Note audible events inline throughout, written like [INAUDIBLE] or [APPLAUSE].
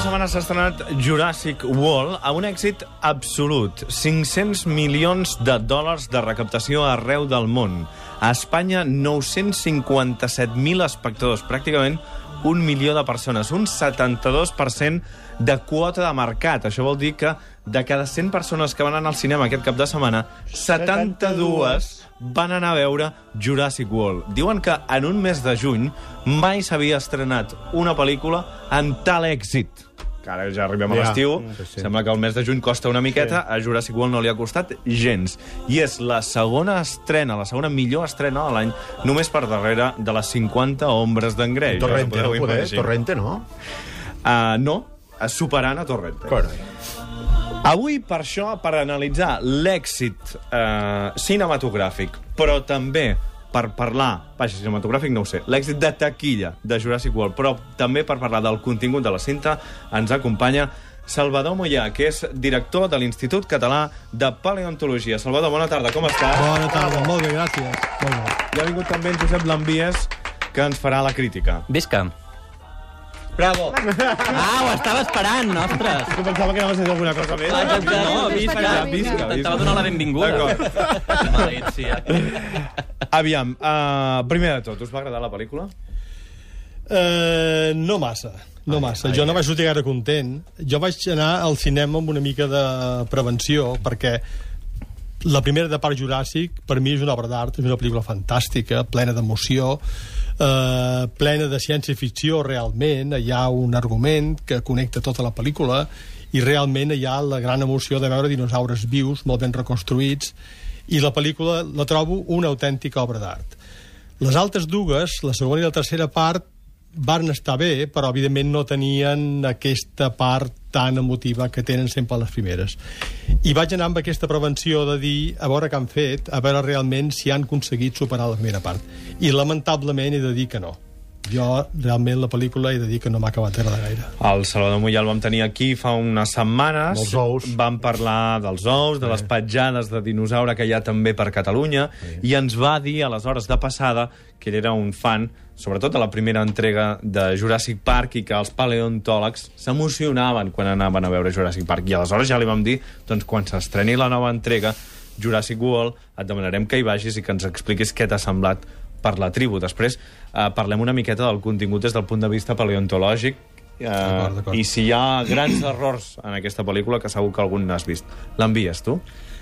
dues setmanes s'ha estrenat Jurassic World amb un èxit absolut. 500 milions de dòlars de recaptació arreu del món. A Espanya, 957.000 espectadors, pràcticament un milió de persones, un 72% de quota de mercat. Això vol dir que de cada 100 persones que van anar al cinema aquest cap de setmana, 72 van anar a veure Jurassic World. Diuen que en un mes de juny mai s'havia estrenat una pel·lícula amb tal èxit que ara ja arribem a Ja. l'estiu, Sí, sí. sembla que el mes de juny costa una miqueta, a Jurassic World no li ha costat gens. I és la segona estrena, la segona millor estrena de l'any, només per darrere de les 50 ombres d'en Grey. Torrente, Ja no poder? imaginar. Torrente, no? Uh, no, superant a Torrente. Carai. Avui, per això, per analitzar l'èxit eh, cinematogràfic, però també per parlar, vaja, cinematogràfic no ho sé, l'èxit de taquilla de Jurassic World, però també per parlar del contingut de la cinta, ens acompanya Salvador Mollà, que és director de l'Institut Català de Paleontologia. Salvador, bona tarda, com estàs? Bona tarda, molt bé, gràcies. Molt bé. I ha vingut també en Josep Lambies, que ens farà la crítica. Visca. Bravo! Ah, ho estava esperant, ostres. Tu pensava que anaves a dir alguna cosa més? Ah, que no, visca. Visca, visca. Intentava donar la benvinguda. D'acord. Malícia. [LAUGHS] Aviam, uh, primer de tot, us va agradar la pel·lícula? Uh, no massa, no massa. jo no vaig sortir gaire content. Jo vaig anar al cinema amb una mica de prevenció, perquè la primera de Parc Juràssic, per mi és una obra d'art, és una pel·lícula fantàstica, plena d'emoció, eh, plena de ciència-ficció, realment. Hi ha un argument que connecta tota la pel·lícula i realment hi ha la gran emoció de veure dinosaures vius, molt ben reconstruïts, i la pel·lícula la trobo una autèntica obra d'art. Les altres dues, la segona i la tercera part, van estar bé, però evidentment no tenien aquesta part tan emotiva que tenen sempre les primeres. I vaig anar amb aquesta prevenció de dir, a veure què han fet, a veure realment si han aconseguit superar la primera part. I lamentablement he de dir que no. Jo, realment, la pel·lícula he de dir que no m'ha acabat d'agradar gaire. El Salvador Mollà el vam tenir aquí fa unes setmanes. Dels ous. Vam parlar dels ous, de les petjades de dinosaure que hi ha també per Catalunya, i ens va dir, aleshores, de passada, que ell era un fan, sobretot de la primera entrega de Jurassic Park, i que els paleontòlegs s'emocionaven quan anaven a veure Jurassic Park. I aleshores ja li vam dir, doncs, quan s'estreni la nova entrega, Jurassic World, et demanarem que hi vagis i que ens expliquis què t'ha semblat per la tribu. Després eh, parlem una miqueta del contingut des del punt de vista paleontològic eh, D'acord, d'acord. i si hi ha grans errors en aquesta pel·lícula, que segur que algun n'has vist. L'envies, tu?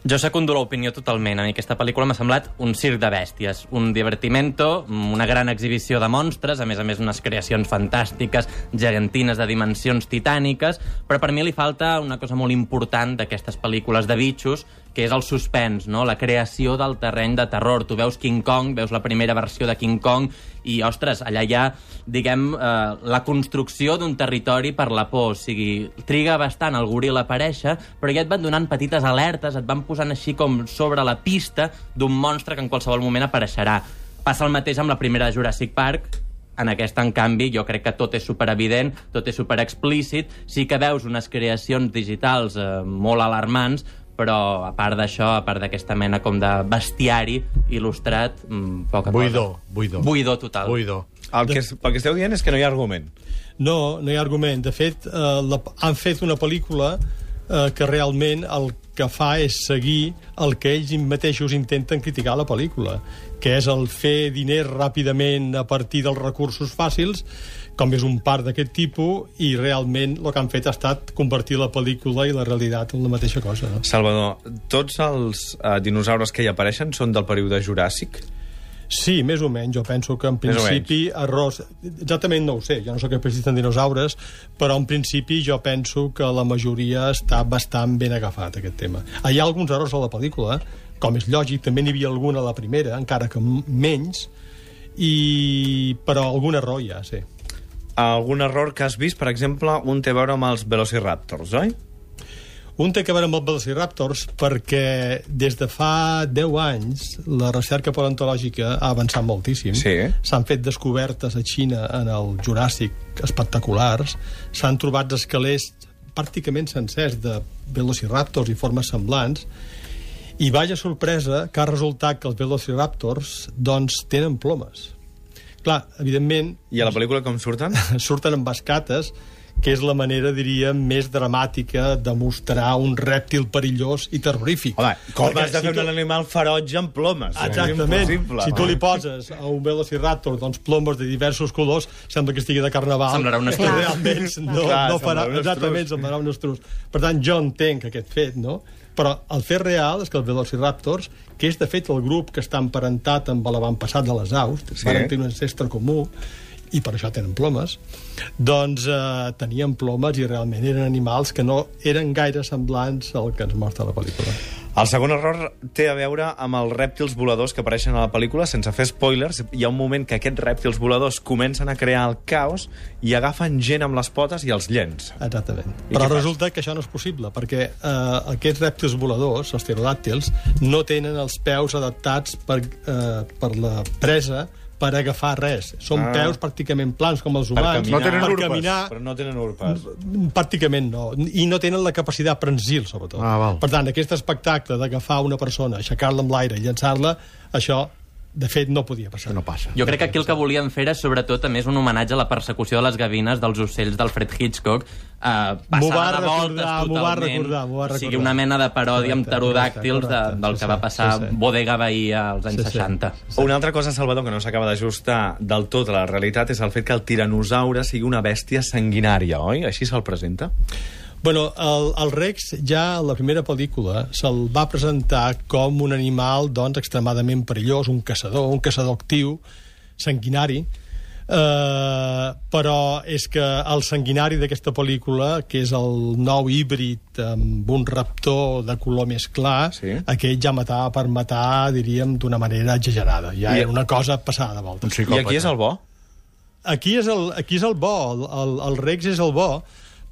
Jo secundo l'opinió totalment. A mi aquesta pel·lícula m'ha semblat un circ de bèsties, un divertimento, una gran exhibició de monstres, a més a més unes creacions fantàstiques, gegantines de dimensions titàniques, però per mi li falta una cosa molt important d'aquestes pel·lícules de bitxos, que és el suspens, no? la creació del terreny de terror. Tu veus King Kong, veus la primera versió de King Kong, i, ostres, allà hi ha, diguem, eh, la construcció d'un territori per la por. O sigui, triga bastant el goril a aparèixer, però ja et van donant petites alertes, et van posant així com sobre la pista d'un monstre que en qualsevol moment apareixerà. Passa el mateix amb la primera de Jurassic Park, en aquesta, en canvi, jo crec que tot és superevident, tot és superexplícit. Sí que veus unes creacions digitals eh, molt alarmants, però a part d'això, a part d'aquesta mena com de bestiari il·lustrat, mm, poca Buidor, cosa. buidor. Buidor total. Buidor. El que, el que esteu dient és que no hi ha argument. No, no hi ha argument. De fet, eh, la, han fet una pel·lícula eh, que realment el que fa és seguir el que ells mateixos intenten criticar a la pel·lícula, que és el fer diners ràpidament a partir dels recursos fàcils, com és un part d'aquest tipus, i realment el que han fet ha estat convertir la pel·lícula i la realitat en la mateixa cosa. No? Salvador, tots els uh, dinosaures que hi apareixen són del període Juràssic? Sí, més o menys. Jo penso que en principi errors... Exactament no ho sé, jo no sóc especialista en dinosaures, però en principi jo penso que la majoria està bastant ben agafat, aquest tema. Hi ha alguns errors a la pel·lícula, com és lògic, també n'hi havia alguna a la primera, encara que menys, i... però algun error hi ha, sí. Algun error que has vist, per exemple, un té a veure amb els Velociraptors, oi? Un té que veure amb els Velociraptors perquè des de fa 10 anys la recerca paleontològica ha avançat moltíssim. Sí. S'han fet descobertes a Xina en el Juràssic espectaculars. S'han trobat escalers pràcticament sencers de Velociraptors i formes semblants. I vaja sorpresa que ha resultat que els Velociraptors doncs, tenen plomes. Clar, evidentment, I a la pel·lícula com surten? [LAUGHS] surten amb bascates que és la manera, diríem, més dramàtica de mostrar un rèptil perillós i terrorífic. Home, com has de si fer tu- un animal ferotge amb plomes? Exactament. Si tu li poses a un velociraptor doncs, plomes de diversos colors, sembla que estigui de carnaval. Semblarà un I estruç. Realment no, Clar, no farà, semblarà exactament, semblarà un estruç. Per tant, jo entenc aquest fet, no? Però el fet real és que els velociraptors, que és de fet el grup que està emparentat amb l'avantpassat de les aus, sí. van tenir un ancestre comú, i per això tenen plomes, doncs eh, tenien plomes i realment eren animals que no eren gaire semblants al que ens mostra la pel·lícula. El segon error té a veure amb els rèptils voladors que apareixen a la pel·lícula. Sense fer spoilers, hi ha un moment que aquests rèptils voladors comencen a crear el caos i agafen gent amb les potes i els llens. Exactament. I Però què fas? resulta que això no és possible, perquè eh, aquests rèptils voladors, els pterodàctils, no tenen els peus adaptats per, eh, per la presa per agafar res. Són Ah. peus pràcticament plans, com els Per humans. caminar. No tenen per urpes, caminar, Però no tenen urpes. Pràcticament no. I no tenen la capacitat prensil, sobretot. Ah, val. Per tant, aquest espectacle d'agafar una persona, aixecar-la amb l'aire i llançar-la, això, de fet, no podia passar. No passa. Jo crec que aquí el que volien fer era, sobretot, a més, un homenatge a la persecució de les gavines dels ocells d'Alfred Hitchcock, eh, M'ho va passada de voltes recordar, m'ho totalment. va recordar, m'ho va O sigui, recordar. una mena de paròdia amb Correcte, pterodàctils de, correcte, del sí, que va sí, passar sí, sí. Bodega Bahia als anys Sí, sí. 60. Una altra cosa, Salvador, que no s'acaba d'ajustar del tot a la realitat és el fet que el tiranosaure sigui una bèstia sanguinària, oi? Així se'l presenta? Bueno, el, el Rex ja a la primera pel·lícula se'l va presentar com un animal doncs, extremadament perillós, un caçador, un caçador actiu, sanguinari, eh, però és que el sanguinari d'aquesta pel·lícula, que és el nou híbrid amb un raptor de color més clar, Sí. aquell ja matava per matar, diríem, d'una manera exagerada. Ja I- era una cosa passada de volta. I aquí és el bo? Aquí és el, aquí és el bo, el, el, el Rex és el bo,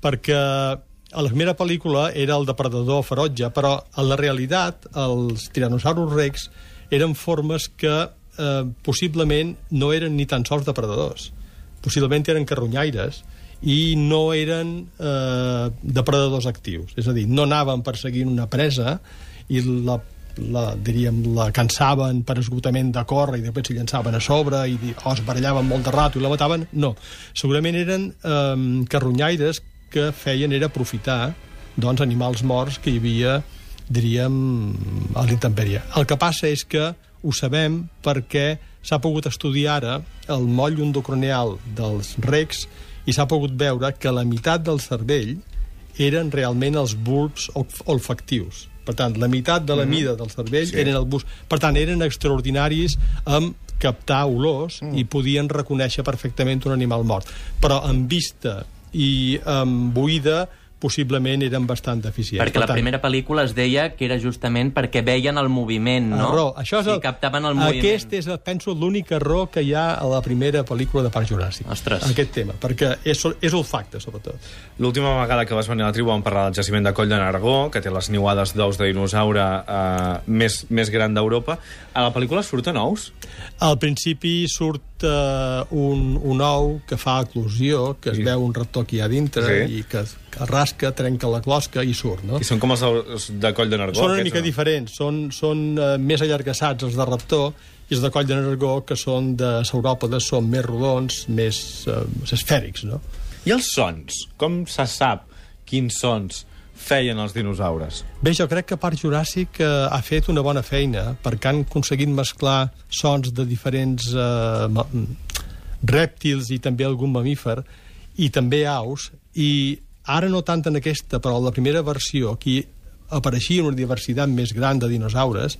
perquè a la primera pel·lícula era el depredador ferotge, però en la realitat els tiranosaurus Rex eren formes que eh, possiblement no eren ni tan sols depredadors. Possiblement eren carronyaires i no eren eh, depredadors actius. És a dir, no anaven perseguint una presa i la la, diríem, la cansaven per esgotament de córrer i després s'hi llançaven a sobre i di- o es barallaven molt de rato i la mataven. No. Segurament eren eh, carronyaires que feien era aprofitar doncs, animals morts que hi havia, diríem, a l'intempèrie. El que passa és que ho sabem perquè s'ha pogut estudiar ara el moll endocroneal dels recs i s'ha pogut veure que la meitat del cervell eren realment els bulbs olf- olfactius. Per tant, la meitat de la mida del cervell Sí. eren els bulbs. Per tant, eren extraordinaris amb captar olors mm. i podien reconèixer perfectament un animal mort. Però amb vista i amb buida possiblement eren bastant deficients. Perquè per la primera pel·lícula es deia que era justament perquè veien el moviment, no? Error. Això és el, I captaven el moviment. Aquest és, penso, l'únic error que hi ha a la primera pel·lícula de Parc Juràssic. Ostres. Aquest tema, perquè és, és olfacte, sobretot. L'última vegada que vas venir a la tribu vam parlar del jaciment de Coll de Nargó, que té les niuades d'ous de dinosaure eh, més, més gran d'Europa. A la pel·lícula surten ous? Al principi surt eh, un, un ou que fa eclosió, que es Sí. veu un raptor aquí a dintre Sí. i que, que rasca, trenca la closca i surt, no? I són com els de Coll de Nargó? Són una mica no? diferents, són, són eh, més allargassats els de raptor i els de coll de nargó, que són de sauròpodes, són més rodons, més eh, esfèrics, no? I els sons? Com se sap quins sons feien els dinosaures? Bé, jo crec que Parc Juràssic eh, ha fet una bona feina perquè han aconseguit mesclar sons de diferents eh, rèptils i també algun mamífer i també aus i ara no tant en aquesta, però en la primera versió aquí apareixia una diversitat més gran de dinosaures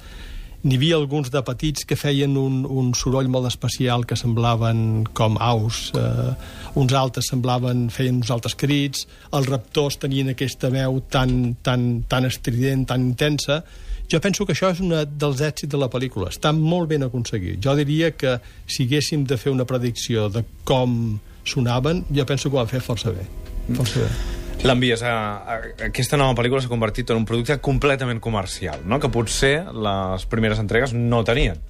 n'hi havia alguns de petits que feien un, un soroll molt especial que semblaven com aus eh, uns altres semblaven, feien uns altres crits els raptors tenien aquesta veu tan, tan, tan estrident, tan intensa. Jo penso que això és un dels èxits de la pel·lícula. Està molt ben aconseguit. Jo diria que si haguéssim de fer una predicció de com sonaven jo penso que ho van fer força bé. Força bé L'envies a, a... Aquesta nova pel·lícula s'ha convertit en un producte completament comercial, no? que potser les primeres entregues no tenien.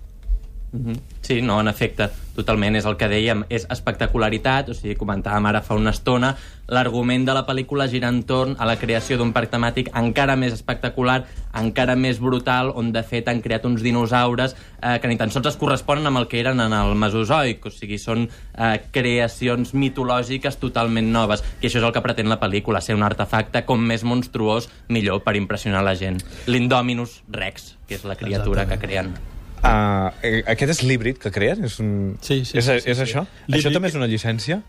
-hmm. Sí, no, en efecte, totalment, és el que dèiem, és espectacularitat, o sigui, comentàvem ara fa una estona, l'argument de la pel·lícula gira entorn a la creació d'un parc temàtic encara més espectacular, encara més brutal, on de fet han creat uns dinosaures eh, que ni tan sols es corresponen amb el que eren en el Mesozoic, o sigui, són eh, creacions mitològiques totalment noves, i això és el que pretén la pel·lícula, ser un artefacte com més monstruós, millor per impressionar la gent. L'Indominus Rex, que és la criatura Exactament. que creen. Uh, aquest és l'híbrid que creen? És, un... Sí, sí, és, sí, sí, és sí. això? Això també és una llicència,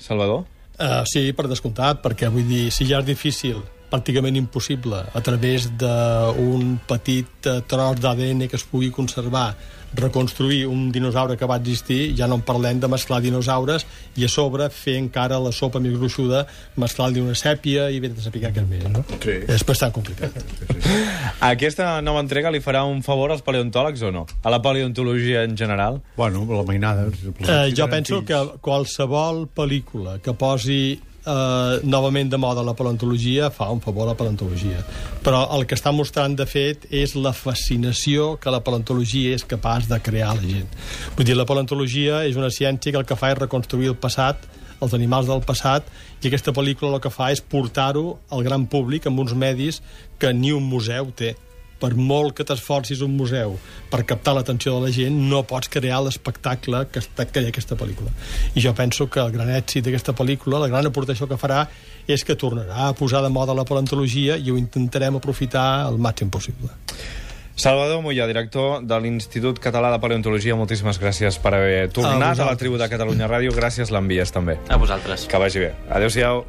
Salvador? Uh, sí, per descomptat, perquè vull dir, si ja és difícil, pràcticament impossible, a través d'un petit uh, tros d'ADN que es pugui conservar, reconstruir un dinosaure que va existir, ja no en parlem de mesclar dinosaures i a sobre fer encara la sopa més gruixuda, mesclar-li una sèpia i bé de saber què és més, no? Sí. És bastant complicat. [LAUGHS] Aquesta nova entrega li farà un favor als paleontòlegs o no? A la paleontologia en general? Bueno, la mainada... Eh, jo penso que qualsevol pel·lícula que posi eh, novament de moda la paleontologia fa un favor a la paleontologia. Però el que està mostrant, de fet, és la fascinació que la paleontologia és capaç de crear a la gent. Vull dir, la paleontologia és una ciència que el que fa és reconstruir el passat, els animals del passat, i aquesta pel·lícula el que fa és portar-ho al gran públic amb uns medis que ni un museu té per molt que t'esforcis un museu per captar l'atenció de la gent, no pots crear l'espectacle que està que hi ha aquesta pel·lícula. I jo penso que el gran èxit d'aquesta pel·lícula, la gran aportació que farà, és que tornarà a posar de moda la paleontologia i ho intentarem aprofitar el màxim possible. Salvador Mollà, director de l'Institut Català de Paleontologia, moltíssimes gràcies per haver tornat a, vosaltres. la tribu de Catalunya Ràdio. Gràcies, l'envies també. A vosaltres. Que vagi bé. Adéu-siau.